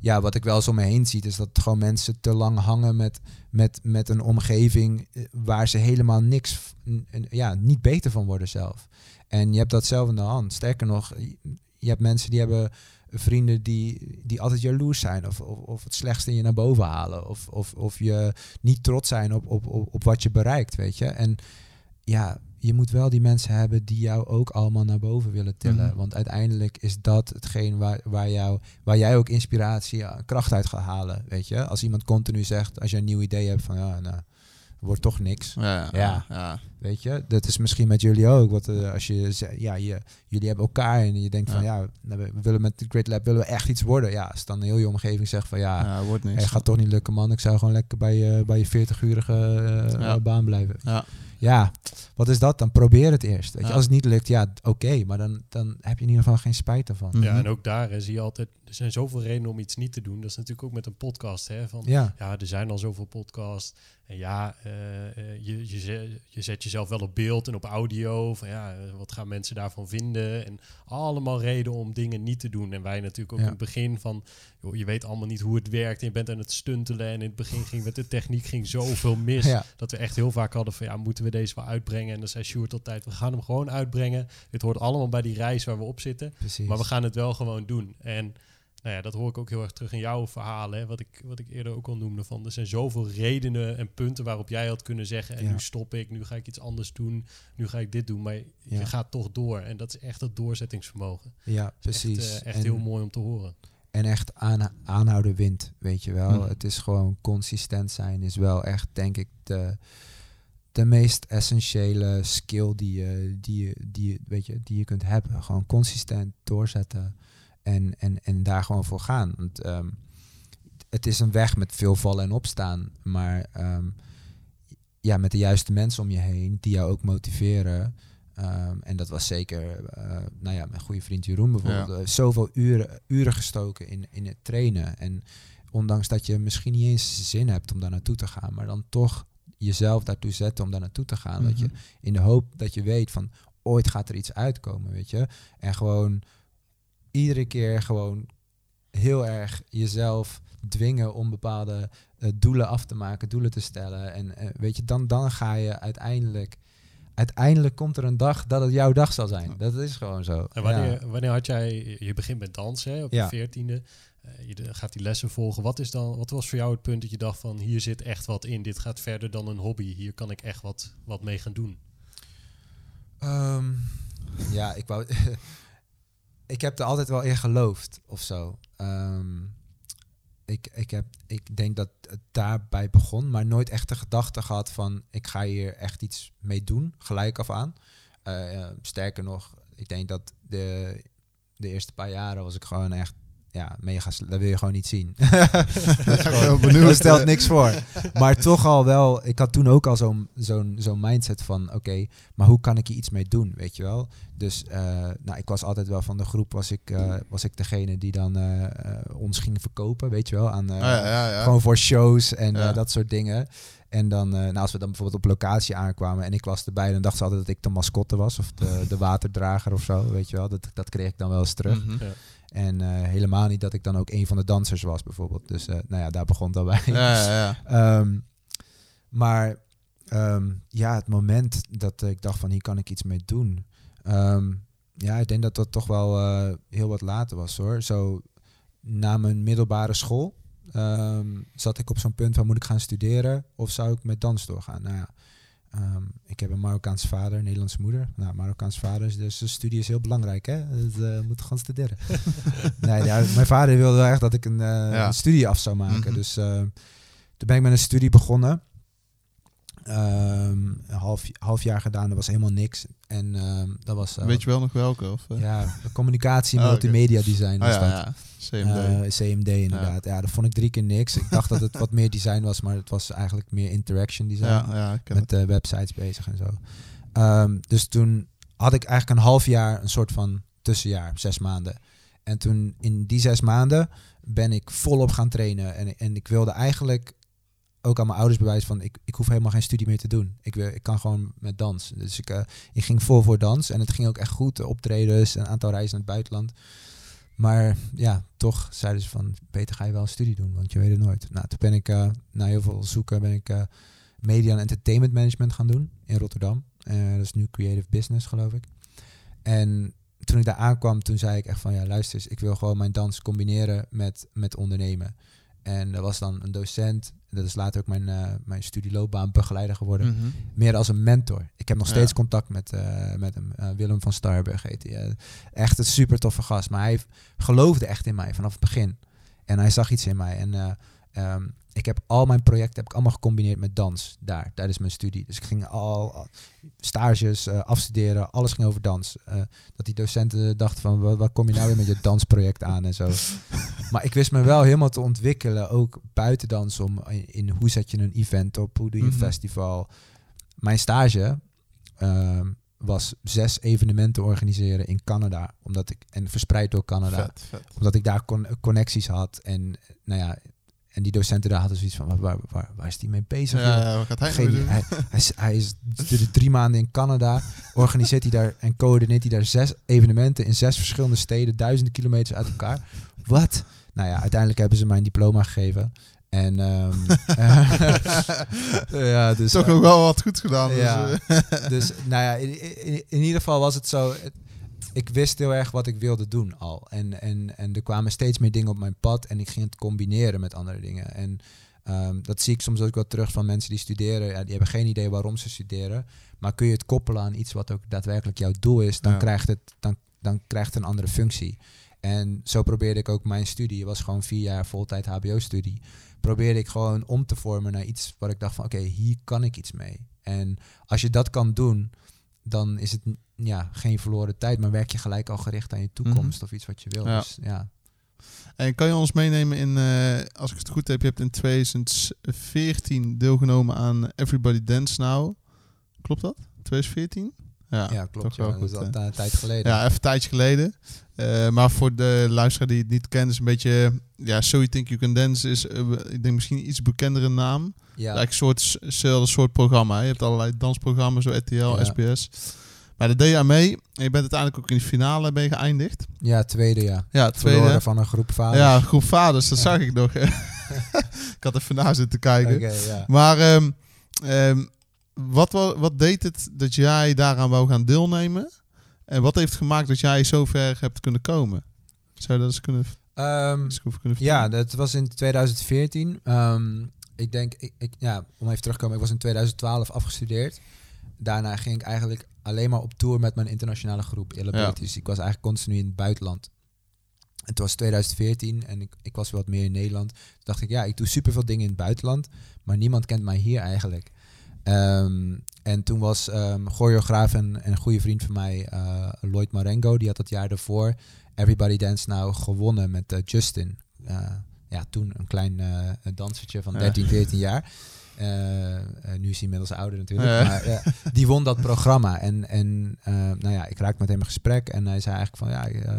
ja, wat ik wel eens om me heen zie, is dat gewoon mensen te lang hangen met, met, met een omgeving eh, waar ze helemaal niks, ja, niet beter van worden zelf. En je hebt dat zelf in de hand. Sterker nog, je hebt mensen die hebben vrienden die, die altijd jaloers zijn of, of, of het slechtste in je naar boven halen of, of, of je niet trots zijn op, op, op, op wat je bereikt, weet je. En ja, je moet wel die mensen hebben die jou ook allemaal naar boven willen tillen. Mhm. Want uiteindelijk is dat hetgeen waar, waar, jou, waar jij ook inspiratie, kracht uit gaat halen, weet je. Als iemand continu zegt, als je een nieuw idee hebt van, ja, nou, wordt toch niks. Ja, ja, Ja. Weet je, dat is misschien met jullie ook. Wat eh, als je ze- ja, je, jullie hebben elkaar en je denkt van ja, nou, we willen met de Grid Lab willen we echt iets worden. Ja, als dan heel je omgeving zegt van ja, Ja, wordt niks. hey, gaat toch niet lukken man. Ik zou gewoon lekker bij je, bij je 40-urige eh, Ja. baan blijven. Ja. Ja, wat is dat dan? Probeer het eerst. Weet je, als het niet lukt, ja, oké, maar dan, dan heb je in ieder geval geen spijt ervan. Mhm. Ja, en ook daar hè, zie je altijd, er zijn zoveel redenen om iets niet te doen. Dat is natuurlijk ook met een podcast. Hè, van, Ja, ja, er zijn al zoveel podcasts. En ja, eh, eh, je, je, zet, je zet jezelf wel op beeld en op audio. Van ja, eh, wat gaan mensen daarvan vinden? En allemaal redenen om dingen niet te doen. En wij natuurlijk ook Ja. in het begin van, joh, je weet allemaal niet hoe het werkt. En je bent aan het stuntelen. En in het begin ging met de techniek ging zoveel mis. ja, Dat we echt heel vaak hadden van, ja, moeten we deze wel uitbrengen? En dan zei Sjoerd altijd, we gaan hem gewoon uitbrengen. Dit hoort allemaal bij die reis waar we op zitten. precies. Maar we gaan het wel gewoon doen. En nou ja, dat hoor ik ook heel erg terug in jouw verhalen. Hè, wat, ik, wat ik eerder ook al noemde. Van, er zijn zoveel redenen en punten waarop jij had kunnen zeggen... en Ja. nu stop ik, nu ga ik iets anders doen, nu ga ik dit doen. Maar Ja. je gaat toch door. En dat is echt het doorzettingsvermogen. ja, precies. Echt, eh, echt En- heel mooi om te horen. En echt aan, aanhouden wint, weet je wel. Het is gewoon consistent zijn is wel echt, denk ik, de, de meest essentiële skill die je, die, je, die, je, weet je, die je kunt hebben. Gewoon consistent doorzetten en, en, en daar gewoon voor gaan. Want ehm, het is een weg met veel vallen en opstaan, maar ehm, ja, met de juiste mensen om je heen die jou ook motiveren. Ehm, en dat was zeker, eh, nou ja, mijn goede vriend Jeroen bijvoorbeeld. eh, zoveel uren, uren gestoken in, in het trainen. En ondanks dat je misschien niet eens zin hebt om daar naartoe te gaan, maar dan toch jezelf daartoe zetten om daar naartoe te gaan. Je, Mhm. in de hoop dat je weet van ooit gaat er iets uitkomen, weet je. En gewoon iedere keer gewoon heel erg jezelf dwingen om bepaalde eh, doelen af te maken, doelen te stellen. En eh, weet je, dan, dan ga je uiteindelijk... Uiteindelijk komt er een dag dat het jouw dag zal zijn. Dat is gewoon zo. En Ja. wanneer, wanneer had jij... Je begint met dansen hè, op Ja. je veertiende. Eh, je de- gaat die lessen volgen. Wat, is dan, wat was voor jou het punt dat je dacht van... hier zit echt wat in. Dit gaat verder dan een hobby. Hier kan ik echt wat, wat mee gaan doen. Ehm, ja, ik wou. (laughs) ik heb er altijd wel in geloofd of zo. Ehm, ik, ik, heb, ik denk dat het daarbij begon, maar nooit echt de gedachte gehad van ik ga hier echt iets mee doen, gelijk af aan. Eh, sterker nog, ik denk dat de, de eerste paar jaren was ik gewoon echt ja, mega. Dat wil je gewoon niet zien. (laughs) Dat stelt niks voor. Maar toch al wel, ik had toen ook al zo'n zo'n zo'n mindset van, oké, maar hoe kan ik hier iets mee doen, weet je wel? Dus eh, nou, ik was altijd wel van de groep, was ik, eh, was ik degene die dan eh, ons ging verkopen, weet je wel? Aan, Ah, ja, ja, ja. Gewoon voor shows en Ja. eh, dat soort dingen. En dan, eh, nou, als we dan bijvoorbeeld op locatie aankwamen en ik was erbij, dan dachten ze altijd dat ik de mascotte was of de, de waterdrager of zo, weet je wel? Dat, dat kreeg ik dan wel eens terug. Mhm. En eh, helemaal niet dat ik dan ook een van de dansers was, bijvoorbeeld. Dus eh, nou ja, daar begon al bij. Ja, ja, ja. (laughs) Ehm, maar ehm, ja, het moment dat ik dacht van hier kan ik iets mee doen. Ehm, ja, ik denk dat dat toch wel eh, heel wat later was hoor. Zo na mijn middelbare school zat ik op zo'n punt van moet ik gaan studeren of zou ik met dans doorgaan? Nou ja, ehm, ik heb een Marokkaanse vader, een Nederlandse moeder. Nou, Marokkaanse vader, dus de studie is heel belangrijk, hè? Dat uh, moet gewoon studeren. (laughs) nee, ja, mijn vader wilde wel echt dat ik een, eh, Ja. een studie af zou maken. Mhm. Dus eh, toen ben ik met een studie begonnen. Ehm, een half, half jaar gedaan, dat was helemaal niks. En ehm, dat was eh, Weet je wel nog welke? Of, eh? ja, communicatie, (laughs) Oh, oké. multimedia design Ah, was ja, dat. ja. CMD. Eh, CMD inderdaad. Ja. dat vond ik drie keer niks. Ik dacht dat het wat meer design was, maar het was eigenlijk meer interaction design. ja, ja, met websites bezig en zo. Ehm, dus toen had ik eigenlijk een half jaar, een soort van tussenjaar, zes maanden. En toen in die zes maanden ben ik volop gaan trainen. En, en ik wilde eigenlijk ook aan mijn ouders bewijzen van ik, ik hoef helemaal geen studie meer te doen. Ik, ik kan gewoon met dans. Dus ik, eh, ik ging vol voor dans en het ging ook echt goed. De optredens, een aantal reizen naar het buitenland. Maar ja, toch zeiden ze van beter ga je wel een studie doen, want je weet het nooit. Nou, toen ben ik eh, na heel veel zoeken ben ik eh, media en entertainment management gaan doen in Rotterdam. Dat is nu creative business, geloof ik. En toen ik daar aankwam, toen zei ik echt van ja, luister eens, ik wil gewoon mijn dans combineren met, met ondernemen. En er was dan een docent, dat is later ook mijn, eh mijn studieloopbaanbegeleider geworden, Mhm. meer als een mentor. Ik heb nog steeds Ja. contact met, eh, met hem, eh, Willem van Starberg heet hij. Echt een super toffe gast, maar hij geloofde echt in mij vanaf het begin. En hij zag iets in mij. En eh, ehm, ik heb al mijn projecten heb ik allemaal gecombineerd met dans daar tijdens mijn studie. Dus ik ging al, al stages eh, afstuderen, alles ging over dans. Eh, dat die docenten dachten van, wat, wat kom je nou weer met je (laughs) dansproject aan en zo. Maar ik wist me wel helemaal te ontwikkelen, ook buiten dans, om in, in hoe zet je een event op, hoe doe je een Mhm. festival. Mijn stage ehm, was zes evenementen organiseren in Canada, omdat ik en verspreid door Canada Vet, vet. omdat ik daar con- connecties had. En nou ja, en die docenten daar hadden zoiets van, waar, waar, waar, waar is die mee bezig? Ja, joh? ja, wat gaat hij Geen nou doen? hij, hij, is, hij is drie maanden in Canada, organiseert hij daar en coördineert hij daar zes evenementen in zes verschillende steden, duizenden kilometers uit elkaar. Wat? Nou ja, uiteindelijk hebben ze mijn diploma gegeven. En ehm, (laughs) ja, dus Toch eh, nog wel wat goed gedaan. Dus, Ja. eh, dus nou ja, in, in, in ieder geval was het zo. Ik wist heel erg wat ik wilde doen al. En, en, en er kwamen steeds meer dingen op mijn pad en ik ging het combineren met andere dingen. En ehm, dat zie ik soms ook wel terug van mensen die studeren. Ja, die hebben geen idee waarom ze studeren. Maar kun je het koppelen aan iets wat ook daadwerkelijk jouw doel is, dan, Ja. krijgt, het, dan, dan krijgt het een andere functie. En zo probeerde ik ook mijn studie. Het was gewoon vier jaar voltijd HBO-studie. Probeerde ik gewoon om te vormen naar iets waar ik dacht van oké, hier kan ik iets mee. En als je dat kan doen, dan is het ja, geen verloren tijd, maar werk je gelijk al gericht aan je toekomst of iets wat je wil. Ja. Dus ja. En kan je ons meenemen in, eh, als ik het goed heb, je hebt in 2014 deelgenomen aan Everybody Dance Now. Klopt dat? 2014? Ja, Ja, klopt. wel Ja, dat is al hè? een tijd geleden. Ja, even een tijdje geleden. Eh, maar voor de luisteraar die het niet kent, is een beetje... Ja, So You Think You Can Dance is, eh, ik denk misschien een iets bekendere naam. ja. Eigenlijk een soort, soort programma. Je hebt allerlei dansprogramma's, zo RTL, Ja. SBS. Maar daar deed je aan mee. En je bent uiteindelijk ook in de finale geëindigd. ja, tweede ja. Ja, tweede. Verloren van een groep vaders. Ja, groep vaders, dat Ja. zag ik nog. (laughs) ik had even na zitten kijken. Ja. Maar ehm, ehm, wat, wa- wat deed het dat jij daaraan wou gaan deelnemen? En wat heeft gemaakt dat jij zo ver hebt kunnen komen? Zou je dat eens kunnen, eens kunnen ja, dat was in 2014. Ehm, ik denk, ik, ik, ja, om even terug te komen, ik was in 2012 afgestudeerd. Daarna ging ik eigenlijk alleen maar op tour met mijn internationale groep Elaboraties. Ik was eigenlijk continu in het buitenland. Het was 2014 en ik, ik was wat meer in Nederland. Toen dacht ik, ja, ik doe superveel dingen in het buitenland, maar niemand kent mij hier eigenlijk. Ehm, en toen was ehm choreograaf en, en een goede vriend van mij, eh, Lloyd Marengo, die had dat jaar daarvoor Everybody Dance Now gewonnen met eh, Justin. Eh, ja, toen een klein dansertje van Ja. 13, 14 jaar. Eh, eh, nu is hij inmiddels ouder natuurlijk. Maar die won dat programma. En, en eh, nou ja, ik raakte met hem in gesprek. En hij zei eigenlijk van ja,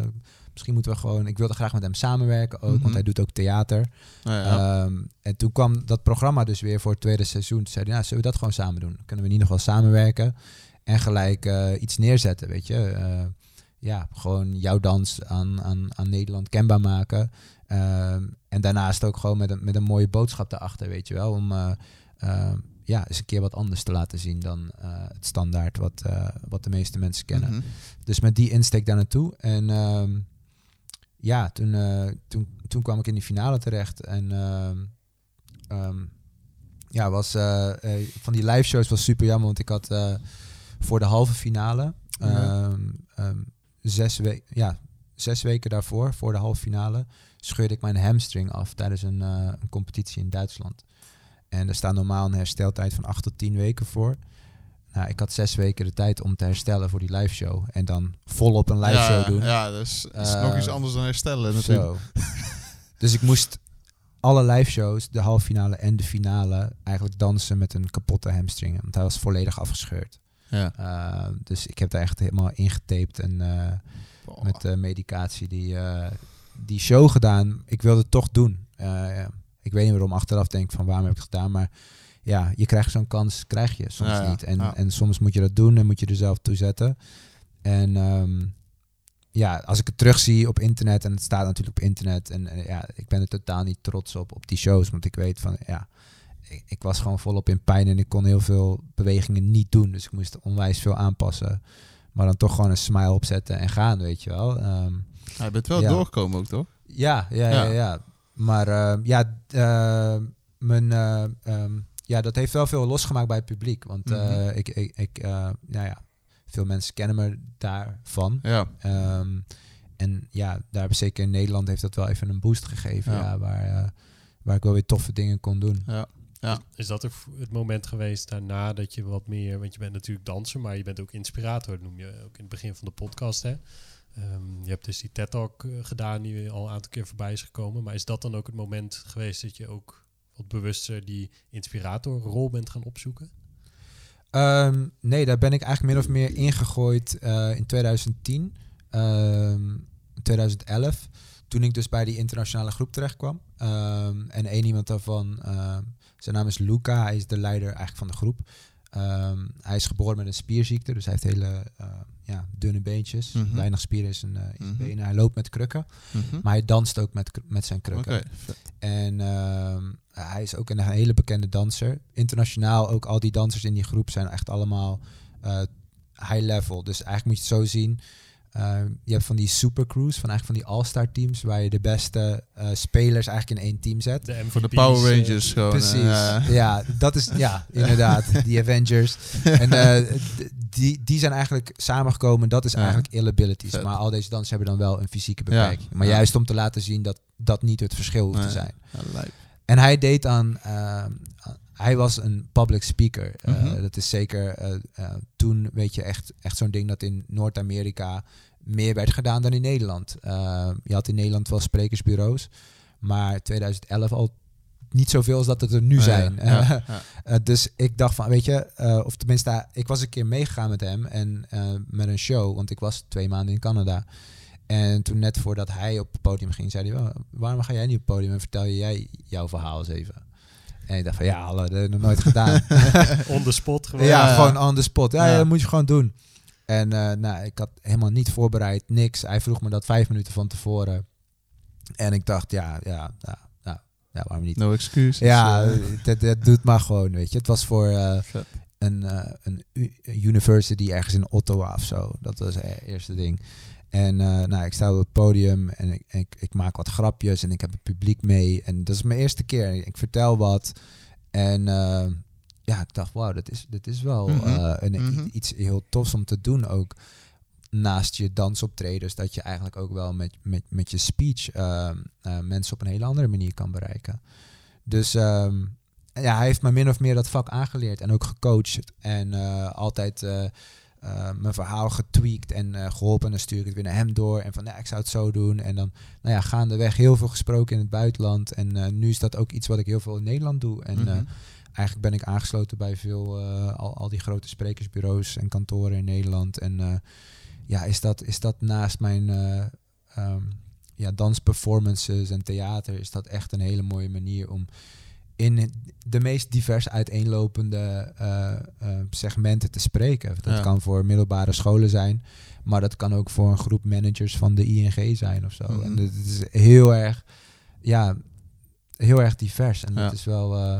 misschien moeten we gewoon. Ik wilde graag met hem samenwerken ook, Mhm. want hij doet ook theater. Nou ja. Ehm, en toen kwam dat programma dus weer voor het tweede seizoen. Toen zeiden we, ja, zullen we dat gewoon samen doen? Kunnen we in ieder geval samenwerken en gelijk iets neerzetten, weet je. Ja, gewoon jouw dans aan, aan, aan Nederland kenbaar maken. Ehm, en daarnaast ook gewoon met een, met een mooie boodschap daarachter, weet je wel. Om ja, eens een keer wat anders te laten zien dan eh, het standaard wat, eh, wat de meeste mensen kennen. Mhm. Dus met die insteek daar naartoe. En ehm, ja, toen, eh, toen, toen kwam ik in die finale terecht. En ehm, ehm, ja, was, van die live shows was super jammer, want ik had voor de halve finale, ehm, ehm, zes, we ja, zes weken daarvoor, voor de halve finale, scheurde ik mijn hamstring af tijdens een, een competitie in Duitsland. En er staat normaal een hersteltijd van acht tot tien weken voor. Nou, ik had zes weken de tijd om te herstellen voor die live show. En dan volop een live ja, show doen. Ja, dus dat is Eh, nog iets anders dan herstellen natuurlijk. Zo. (laughs) dus ik moest alle live shows, de halve finale en de finale, eigenlijk dansen met een kapotte hamstring. Want hij was volledig afgescheurd. Ja. Uh, dus ik heb daar echt helemaal ingetaped en uh, met medicatie die, die show gedaan. Ik wilde het toch doen. Uh, ik weet niet waarom achteraf denk van waarom heb ik het gedaan, maar ja, je krijgt zo'n kans, krijg je soms Ja, ja. niet. En, Ja. en soms moet je dat doen en moet je er zelf toe zetten. En um, ja, als ik het terugzie op internet, en het staat natuurlijk op internet, en, en ja, ik ben er totaal niet trots op, op die shows, want ik weet van, ja, ik, ik, was gewoon volop in pijn en ik kon heel veel bewegingen niet doen, dus ik moest onwijs veel aanpassen. Maar dan toch gewoon een smile opzetten en gaan, weet je wel. Um, ja, je bent wel doorgekomen ook, toch? ja, ja, ja, Ja. Maar uh, ja, uh, mijn, uh, um, ja, dat heeft wel veel losgemaakt bij het publiek. Want Mhm. ik, ik, ik uh, nou ja, veel mensen kennen me daarvan. Ja. Um, en ja, daar zeker in Nederland heeft dat wel even een boost gegeven. Ja. Ja. waar, uh, waar ik wel weer toffe dingen kon doen. Ja. Ja. Is dat ook het moment geweest daarna dat je wat meer, want je bent natuurlijk danser, maar je bent ook inspirator, dat noem je ook in het begin van de podcast. Hè? Um, je hebt dus die TED Talk uh, gedaan, die al een aantal keer voorbij is gekomen. Maar is dat dan ook het moment geweest dat je ook wat bewuster die inspiratorrol bent gaan opzoeken? Um, nee, daar ben ik eigenlijk min of meer ingegooid uh, in 2010, um, 2011. Toen ik dus bij die internationale groep terecht kwam. Um, en één iemand daarvan, zijn naam is Luca, hij is de leider eigenlijk van de groep. Hij is geboren met een spierziekte, dus hij heeft hele uh, ja, dunne beentjes. Mhm. Weinig spieren in zijn, uh, in zijn Mhm. benen. Hij loopt met krukken, Mhm. maar hij danst ook met, met zijn krukken. En uh, hij is ook een hele bekende danser. Internationaal ook al die dansers in die groep zijn echt allemaal uh, high level. Dus eigenlijk moet je het zo zien. Uh, je hebt van die supercrews, van eigenlijk van die all-star teams, waar je de beste uh, spelers eigenlijk in één team zet. De Voor de Power eh, Rangers gewoon. Precies. eh, ja, dat is ja, (laughs) inderdaad. Die Avengers. (laughs) En uh, die, die zijn eigenlijk samengekomen. Dat is Ja. eigenlijk ill abilities. Vet. Maar al deze dansers hebben dan wel een fysieke beperking. Maar Ja. juist om te laten zien dat dat niet het verschil hoeft Nee. te zijn. En hij deed aan. Hij was een public speaker. Eh, Mhm. dat is zeker. eh, eh, toen weet je echt, echt zo'n ding dat in Noord-Amerika meer werd gedaan dan in Nederland. Je had in Nederland wel sprekersbureaus, maar 2011 al niet zoveel als dat het er nu Ja, zijn. ja, (laughs) ja. dus ik dacht van, weet je, of tenminste, ik was een keer meegegaan met hem en met een show, want ik was twee maanden in Canada. En toen net voordat hij op het podium ging, zei hij, "Wel, waarom ga jij niet op het podium en vertel jij jouw verhaal eens even? En ik dacht van, ja, hallo, dat heb ik nog nooit gedaan. (laughs) On the spot gewoon. ja, Ja. gewoon on the spot. Ja, dat moet je gewoon doen. En eh, nou, ik had helemaal niet voorbereid, niks. Hij vroeg me dat vijf minuten van tevoren. En ik dacht, ja, ja, ja, ja, ja waarom niet? No excuse. Ja, Dus, dat, dat doet maar gewoon, weet je. Het was voor eh, een, eh, een university ergens in Ottawa of zo. Dat was het eerste ding. En eh, nou, ik sta op het podium en ik, ik, ik maak wat grapjes en ik heb het publiek mee. En dat is mijn eerste keer. Ik vertel wat. En eh, ja, ik dacht, wauw, dat is, dat is wel Mhm. eh, een, Mhm. iets heel tofs om te doen ook. Naast je dansoptredens, dat je eigenlijk ook wel met, met, met je speech eh, eh, mensen op een hele andere manier kan bereiken. Dus ehm, ja, hij heeft me min of meer dat vak aangeleerd en ook gecoacht. En altijd eh, mijn verhaal getweakt en eh, geholpen. En dan stuur ik het weer naar hem door. En van, ja, ik zou het zo doen. En dan, nou ja, gaandeweg heel veel gesproken in het buitenland. En eh, nu is dat ook iets wat ik heel veel in Nederland doe. En Mhm. eigenlijk ben ik aangesloten bij veel, al, al die grote sprekersbureaus en kantoren in Nederland. En ja, is dat, is dat naast mijn eh, ehm, ja, dansperformances en theater, is dat echt een hele mooie manier om in de meest divers uiteenlopende eh, eh, segmenten te spreken. Dat Ja. kan voor middelbare scholen zijn, maar dat kan ook voor een groep managers van de ING zijn of zo. Mhm. En het is heel erg, ja, heel erg divers. En Ja. dat is wel, eh,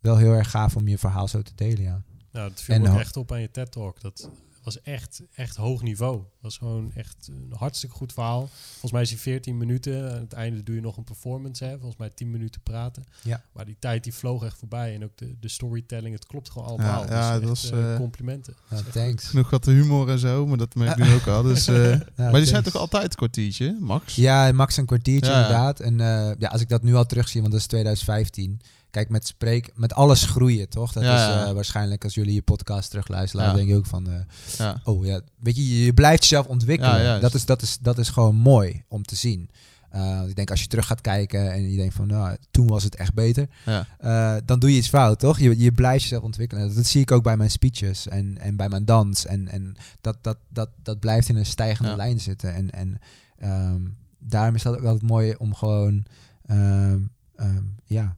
wel heel erg gaaf om je verhaal zo te delen, ja. Nou, dat viel En me ook echt op aan je TED Talk. Dat was echt, echt hoog niveau. Was gewoon echt een hartstikke goed verhaal. Volgens mij is hij 14 minuten. Aan het einde doe je nog een performance. Hè? Volgens mij 10 minuten praten. Ja. Maar die tijd die vloog echt voorbij. En ook de, de storytelling, het klopt gewoon allemaal. Ja, ja, dus dat echt, was, eh, eh, complimenten. Ja, Dat thanks. Genoeg wat de humor en zo, maar dat merk ik nu ook al. Dus, eh, (laughs) Ja, maar die zijn toch altijd een kwartiertje, Max? Ja, max een kwartiertje inderdaad. En eh, ja, als ik dat nu al terugzie, want dat is 2015. Kijk, met spreek, met alles groeien, toch? Dat Ja, is eh, waarschijnlijk als jullie je podcast terugluisteren, dan denk je ook van, eh, oh ja, weet je, je blijft jezelf ontwikkelen. Dat, is, dat, is, dat is gewoon mooi om te zien. Eh, ik denk als je terug gaat kijken en je denkt van, nou, toen was het echt beter. Ja. dan doe je iets fout, toch? Je, je blijft jezelf ontwikkelen. Dat zie ik ook bij mijn speeches en, en bij mijn dans. En, en dat, dat, dat, dat blijft in een stijgende Ja. lijn zitten. En, en ehm, daarom is dat ook altijd mooi om gewoon ehm, ehm, ja,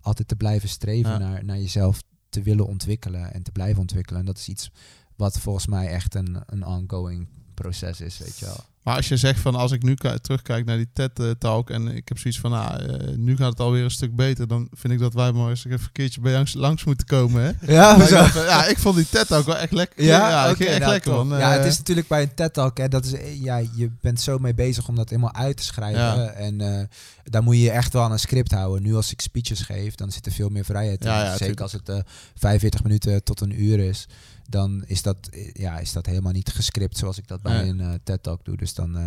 altijd te blijven streven Ja. naar, naar jezelf te willen ontwikkelen en te blijven ontwikkelen. En dat is iets wat volgens mij echt een, een ongoing proces is, weet je wel. Maar als je zegt van als ik nu ki- terugkijk naar die TED-talk en ik heb zoiets van, nou, eh, nu gaat het alweer een stuk beter, dan vind ik dat wij maar eens even een keertje bij langs, langs moeten komen. Hè? Ja, ik dacht, eh, ja, ik vond die TED-talk wel echt lekker. Ja, ging echt nou, lekker, man. ja, Eh, het is natuurlijk bij een TED-talk, hè, dat is, eh, ja, je bent zo mee bezig om dat helemaal uit te schrijven. Ja. En eh, daar moet je je echt wel aan een script houden. Nu als ik speeches geef, dan zit er veel meer vrijheid in. Ja, ja, Zeker tuurlijk. als het eh 45 minuten tot een uur is. Dan is dat, eh, ja, is dat helemaal niet gescript zoals ik dat bij een eh, TED-talk doe. Dus dan eh,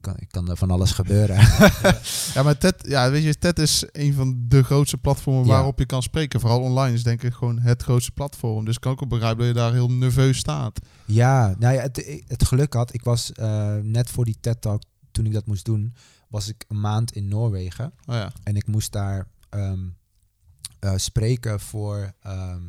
kan, kan er van alles (laughs) gebeuren. Ja, maar TED, ja, weet je, TED is een van de grootste platformen Ja. waarop je kan spreken. Vooral online is denk ik gewoon het grootste platform. Dus ik kan ook begrijpen dat je daar heel nerveus staat. Ja, nou ja, het, het geluk had, ik was eh, net voor die TED-talk, toen ik dat moest doen, was ik een maand in Noorwegen. Oh ja. En ik moest daar ehm, eh, spreken voor ehm,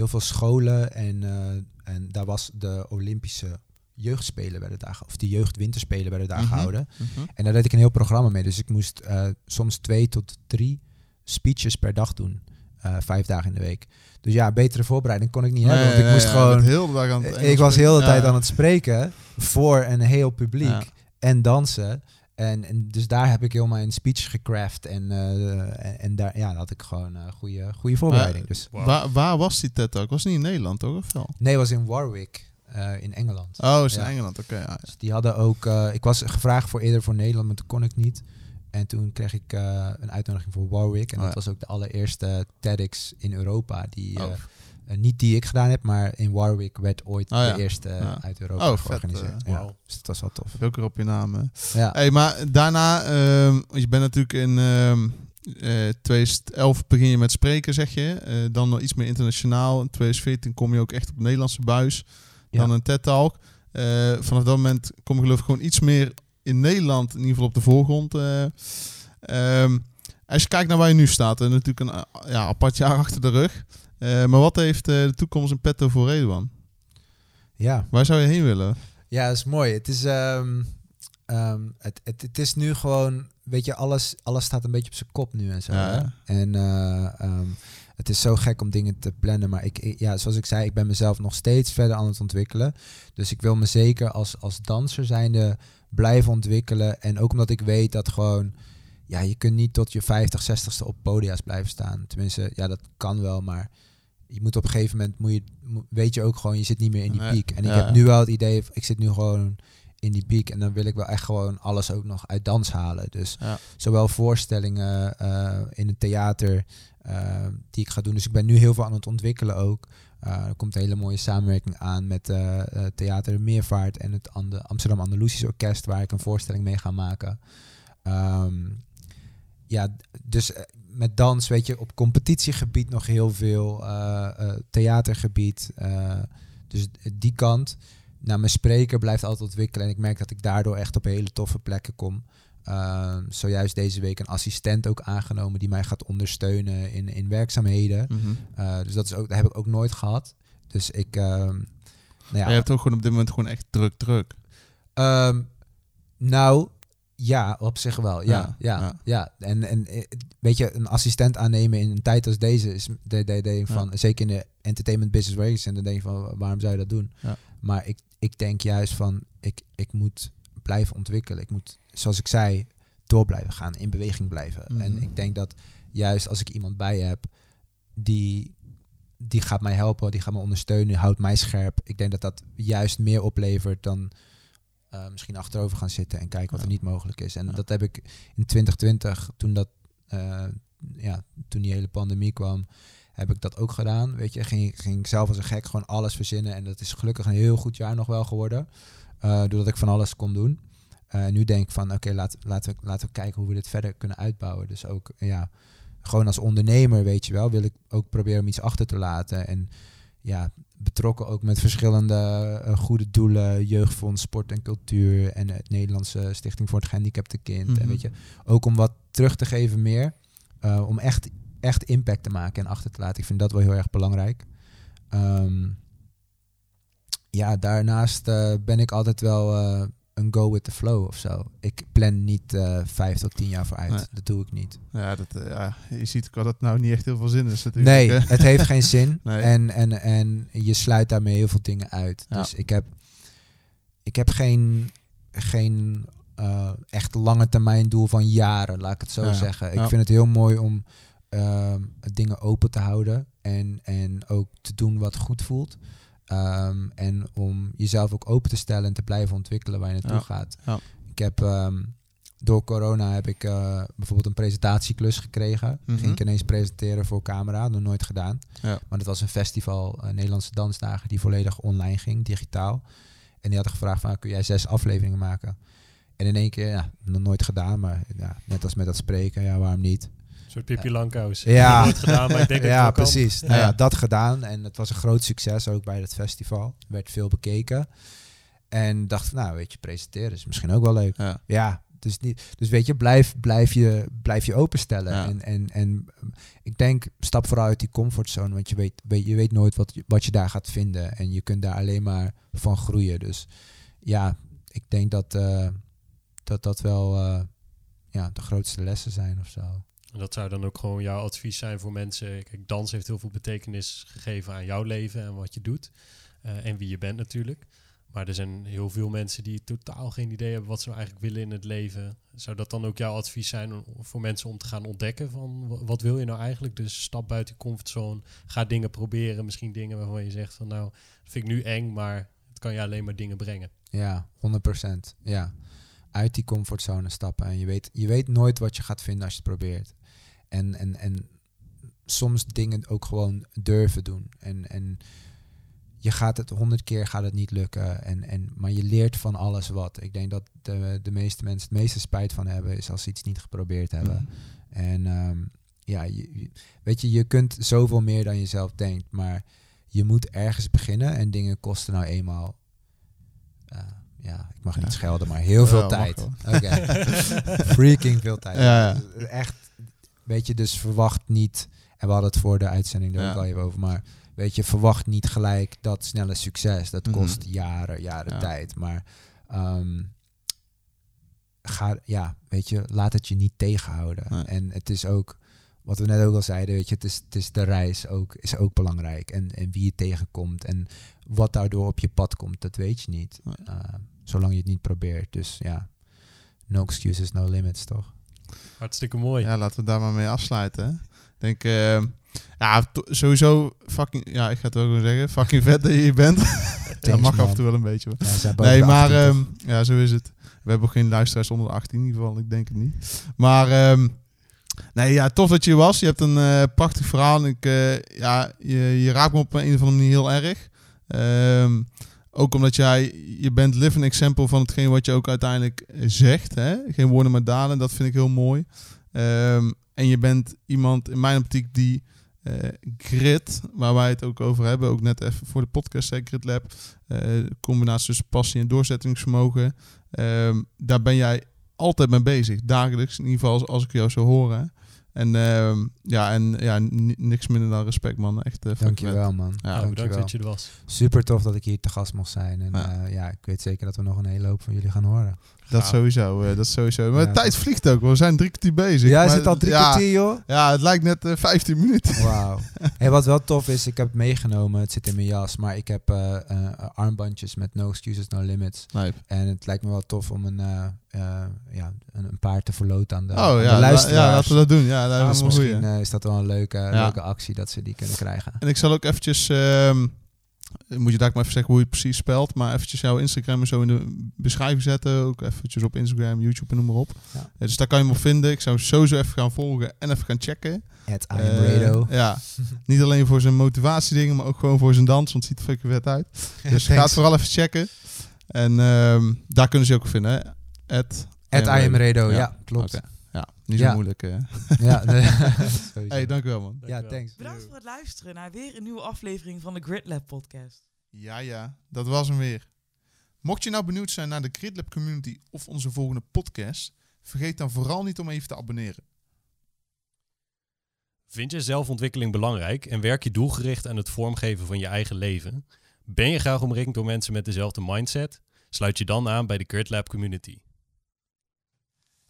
heel veel scholen. En, eh, en daar was de Olympische jeugdspelen werden daar, of de jeugdwinterspelen werden daar Mhm. gehouden. Mhm. En daar deed ik een heel programma mee. Dus ik moest eh, soms twee tot drie speeches per dag doen. eh, vijf dagen in de week. Dus ja, betere voorbereiding kon ik niet hebben. Want ik moest ja, gewoon heel de dag aan het ik was heel de tijd Ja. aan het spreken voor een heel publiek Ja. en dansen. En, en dus daar heb ik heel mijn speech gecraft. En, eh, en, en daar ja, had ik gewoon een goede, goede voorbereiding. dus. Waar, waar was die TED-talk? Was het niet in Nederland, toch? Of wel? Nee, het was in Warwick, eh, in Engeland. Oh, is Ja. in Engeland? Oké, ja. Dus die hadden ook... eh, ik was gevraagd voor eerder voor Nederland, maar toen kon ik niet. En toen kreeg ik eh, een uitnodiging voor Warwick. En Oh, dat ja. was ook de allereerste TEDx in Europa. Die, eh, Oh. Eh, niet die ik gedaan heb, maar in Warwick werd ooit Oh, ja. de eerste eh, Ja. uit Europa Oh, vet, georganiseerd. eh, ja, dus dat was wel tof. Heb je ook weer op je naam. hè? Ja. Hey, maar daarna, ehm, je bent natuurlijk in ehm eh 2011 begin je met spreken, zeg je. Dan nog iets meer internationaal. In 2014 kom je ook echt op Nederlandse buis. Dan een TED-talk. Vanaf dat moment kom je geloof ik gewoon iets meer in Nederland, in ieder geval op de voorgrond. eh. Ehm, als je kijkt naar waar je nu staat, en natuurlijk een ja, apart jaar achter de rug. Eh, maar wat heeft eh, de toekomst in petto voor Redouan? Ja. Waar zou je heen willen? ja, dat is mooi. Het is, ehm, ehm, het, het, het is nu gewoon, weet je, alles, alles staat een beetje op zijn kop nu en zo. Ja. En eh, ehm, het is zo gek om dingen te plannen. Maar ik, ik- ja, zoals ik zei, ik ben mezelf nog steeds verder aan het ontwikkelen. Dus ik wil me zeker als, als danser zijnde blijven ontwikkelen. En ook omdat ik weet dat gewoon, ja, je kunt niet tot je 50, 60ste op podia's blijven staan. Tenminste, ja, dat kan wel, maar je moet op een gegeven moment, moet je, weet je ook gewoon, je zit niet meer in die piek. En ik heb nu wel het idee, ik zit nu gewoon in die piek. En dan wil ik wel echt gewoon alles ook nog uit dans halen. Dus Ja. zowel voorstellingen eh, in een theater eh, die ik ga doen. Dus ik ben nu heel veel aan het ontwikkelen ook. Eh, er komt een hele mooie samenwerking aan met Theater Meervaart en het Amsterdam Andalusisch Orkest, waar ik een voorstelling mee ga maken. Ehm, ja, dus eh, met dans, weet je, op competitiegebied nog heel veel, eh, eh, theatergebied. dus die kant. Nou, mijn spreker blijft altijd ontwikkelen en ik merk dat ik daardoor echt op hele toffe plekken kom. Ehm, zojuist deze week een assistent ook aangenomen die mij gaat ondersteunen in, in werkzaamheden. Mhm. Dus dat, is ook, dat heb ik ook nooit gehad. Dus ik, ehm, nou ja, je hebt ook gewoon op dit moment gewoon echt druk, druk. Ehm, nou, ja, op zich wel. Ja, Ja, ja. En, en eh, weet je, een assistent aannemen in een tijd als deze is de, de, de, van, zeker in de entertainment business waar ik zit, dan denk je van, waarom zou je dat doen? Ja. Maar ik, ik denk juist van, ik, ik moet blijven ontwikkelen. Ik moet, zoals ik zei, door blijven gaan, in beweging blijven. Mhm. En ik denk dat juist als ik iemand bij heb die die gaat mij helpen, die gaat me ondersteunen, houdt mij scherp. Ik denk dat dat juist meer oplevert dan eh, misschien achterover gaan zitten en kijken wat Ja. er niet mogelijk is. En Ja. dat heb ik in 2020, toen, dat, eh, ja, toen die hele pandemie kwam, heb ik dat ook gedaan. Weet je, ging, ik- ging ik zelf als een gek gewoon alles verzinnen. En dat is gelukkig een heel goed jaar nog wel geworden. eh, doordat ik van alles kon doen. Eh, nu denk ik van, oké, laat, laten, we, laten we kijken hoe we dit verder kunnen uitbouwen. Dus ook, ja, gewoon als ondernemer, weet je wel, wil ik ook proberen om iets achter te laten. En ja, betrokken ook met verschillende eh, goede doelen, jeugdfonds, sport en cultuur en het Nederlandse Stichting voor het Gehandicapte Kind. Mhm. En weet je, ook om wat terug te geven meer, eh, om echt, echt impact te maken en achter te laten. Ik vind dat wel heel erg belangrijk. Ehm, ja, daarnaast eh, ben ik altijd wel een go with the flow of zo. Ik plan niet eh, vijf tot tien jaar vooruit. Nee. Dat doe ik niet. Ja, dat, eh, ja, je ziet dat het nou niet echt heel veel zin is natuurlijk. Nee, het heeft geen (laughs) zin. Nee. En, en, en je sluit daarmee heel veel dingen uit. Ja. Dus ik heb, ik heb geen, geen eh, echt lange termijn doel van jaren, laat ik het zo Ja. zeggen. Ik vind het heel mooi om ehm, dingen open te houden en, en ook te doen wat goed voelt. Ehm, en om jezelf ook open te stellen en te blijven ontwikkelen waar je naartoe Ja. gaat. Ja. Ik heb ehm, door corona heb ik eh, bijvoorbeeld een presentatieklus gekregen. Mhm. Ging ik ineens presenteren voor camera, nog nooit gedaan. Ja. Maar dat was een festival, eh, Nederlandse Dansdagen, die volledig online ging, digitaal. En die hadden gevraagd van, kun jij zes afleveringen maken? En in één keer, ja, nog nooit gedaan, maar ja, net als met dat spreken, ja, waarom niet? Een soort Pippi Langkous. Ja. Gedaan, maar ik denk (laughs) dat het ja, precies. Nou Ja. dat gedaan. En het was een groot succes ook bij het festival. werd veel bekeken. En dacht, van, nou, weet je, presenteren is misschien ook wel leuk. Ja. Ja, dus, niet, dus weet je, blijf, blijf je, blijf je openstellen. Ja. En, en, en ik denk, stap vooral uit die comfortzone. Want je weet, weet, je weet nooit wat, je- wat je daar gaat vinden. En je kunt daar alleen maar van groeien. Dus ja, ik denk dat eh, dat, dat wel eh, ja, de grootste lessen zijn of zo. En dat zou dan ook gewoon jouw advies zijn voor mensen. Kijk, dans heeft heel veel betekenis gegeven aan jouw leven en wat je doet. Eh, en wie je bent natuurlijk. Maar er zijn heel veel mensen die totaal geen idee hebben wat ze nou eigenlijk willen in het leven. Zou dat dan ook jouw advies zijn voor mensen om te gaan ontdekken van wa- wat wil je nou eigenlijk? Dus stap buiten je comfortzone, ga dingen proberen. Misschien dingen waarvan je zegt van nou, dat vind ik nu eng, maar het kan je alleen maar dingen brengen. Ja, 100%. Ja. Uit die comfortzone stappen. En je weet, je weet nooit wat je gaat vinden als je het probeert. En, en, en soms dingen ook gewoon durven doen. En, en je gaat het honderd keer gaat het niet lukken. En, en, maar je leert van alles wat. Ik denk dat de, de meeste mensen het meeste spijt van hebben is als ze iets niet geprobeerd hebben. En ehm, ja, je, weet je, je kunt zoveel meer dan je zelf denkt. Maar je moet ergens beginnen en dingen kosten nou eenmaal. eh, ja, ik mag niet schelden, maar heel veel Ja, tijd. (laughs) Freaking veel tijd. Ja. Echt, weet je, dus verwacht niet. En we hadden het voor de uitzending er Ja. ook al even over. Maar weet je, verwacht niet gelijk dat snelle succes. Dat Mhm. kost jaren, jaren Ja. tijd. Maar ehm, ga, ja, weet je, laat het je niet tegenhouden. Nee. En het is ook, wat we net ook al zeiden, weet je, het is, het is de reis ook, is ook belangrijk. En, en wie je tegenkomt en wat daardoor op je pad komt, dat weet je niet. Nee. Uh, zolang je het niet probeert. Dus ja, no excuses, no limits, toch? Hartstikke mooi. Ja, laten we daar maar mee afsluiten. hè. Ik denk, eh, ja, sowieso fucking, ja, ik ga het ook wel zeggen, fucking vet dat je hier bent. (laughs) dat mag af en toe wel een beetje. Ja, Nee, maar 18, ehm, ja, zo is het. We hebben ook geen luisteraars onder de 18 in ieder geval, ik denk het niet. Maar ehm, nee, ja, tof dat je was. Je hebt een eh, prachtig verhaal. En ik, eh, ja, je, je raakt me op een of andere manier heel erg. Ehm, ook omdat jij, je bent living example van hetgeen wat je ook uiteindelijk eh, zegt. Hè? Geen woorden maar daden, dat vind ik heel mooi. Ehm, en je bent iemand in mijn optiek die eh, grit, waar wij het ook over hebben, ook net even voor de podcast, hè, Grit Lab, eh, combinatie tussen passie en doorzettingsvermogen. Ehm, daar ben jij altijd mee bezig, dagelijks, in ieder geval als, als ik jou zo hoor. Hè. En ehm, ja, en ja, ni- niks minder dan respect, man. Echt, eh, vet. Dankjewel, man. Ja, bedankt Dankjewel. dat je er was. Super tof dat ik hier te gast mocht zijn. En Ja. ja, ik weet zeker dat we nog een hele hoop van jullie gaan horen. Dat sowieso, eh, dat sowieso. Maar de tijd vliegt ook. We zijn drie kwartier bezig. Ja, Maar het al drie kwartier, joh? Ja, het lijkt net eh, 15 minuten. Wauw. Hey, wat wel tof is, ik heb het meegenomen. Het zit in mijn jas. Maar ik heb eh, eh, armbandjes met no excuses, no limits. Nee. En het lijkt me wel tof om een, eh, eh, ja, een, een paar te verloten aan de, oh aan ja, luisteraars. ja, laten we dat doen. Ja, dat is goeie. misschien eh, is dat wel een leuke, leuke actie dat ze die kunnen krijgen. En ik zal ook eventjes, ehm, moet je daar maar even zeggen hoe je het precies spelt, maar eventjes jouw Instagram en zo in de beschrijving zetten. Ook eventjes op Instagram, YouTube en noem maar op. Ja. Dus daar kan je hem op vinden. Ik zou sowieso even gaan volgen en even gaan checken. Het am Eh, ja, (laughs) niet alleen voor zijn motivatiedingen, maar ook gewoon voor zijn dans, want het ziet er fucking vet uit. Dus ga het vooral even checken. En ehm, daar kunnen ze ook vinden? At Het I am Rado, Ja. ja, klopt. Ja, niet zo Ja. moeilijk. eh. (laughs) Ja, nee, (laughs) sowieso. hey, dankjewel man. ja, thanks. Bedankt voor het luisteren naar weer een nieuwe aflevering van de Grid Lab podcast. Ja, ja, dat was hem weer. Mocht je nou benieuwd zijn naar de GridLab community of onze volgende podcast, vergeet dan vooral niet om even te abonneren. Vind je zelfontwikkeling belangrijk en werk je doelgericht aan het vormgeven van je eigen leven? Ben je graag omringd door mensen met dezelfde mindset? Sluit je dan aan bij de Grid Lab community.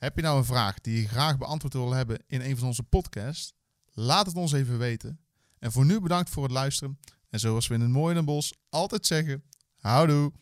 Heb je nou een vraag die je graag beantwoord wil hebben in een van onze podcasts? Laat het ons even weten. En voor nu bedankt voor het luisteren. En zoals we in het mooie Den Bosch altijd zeggen, houdoe!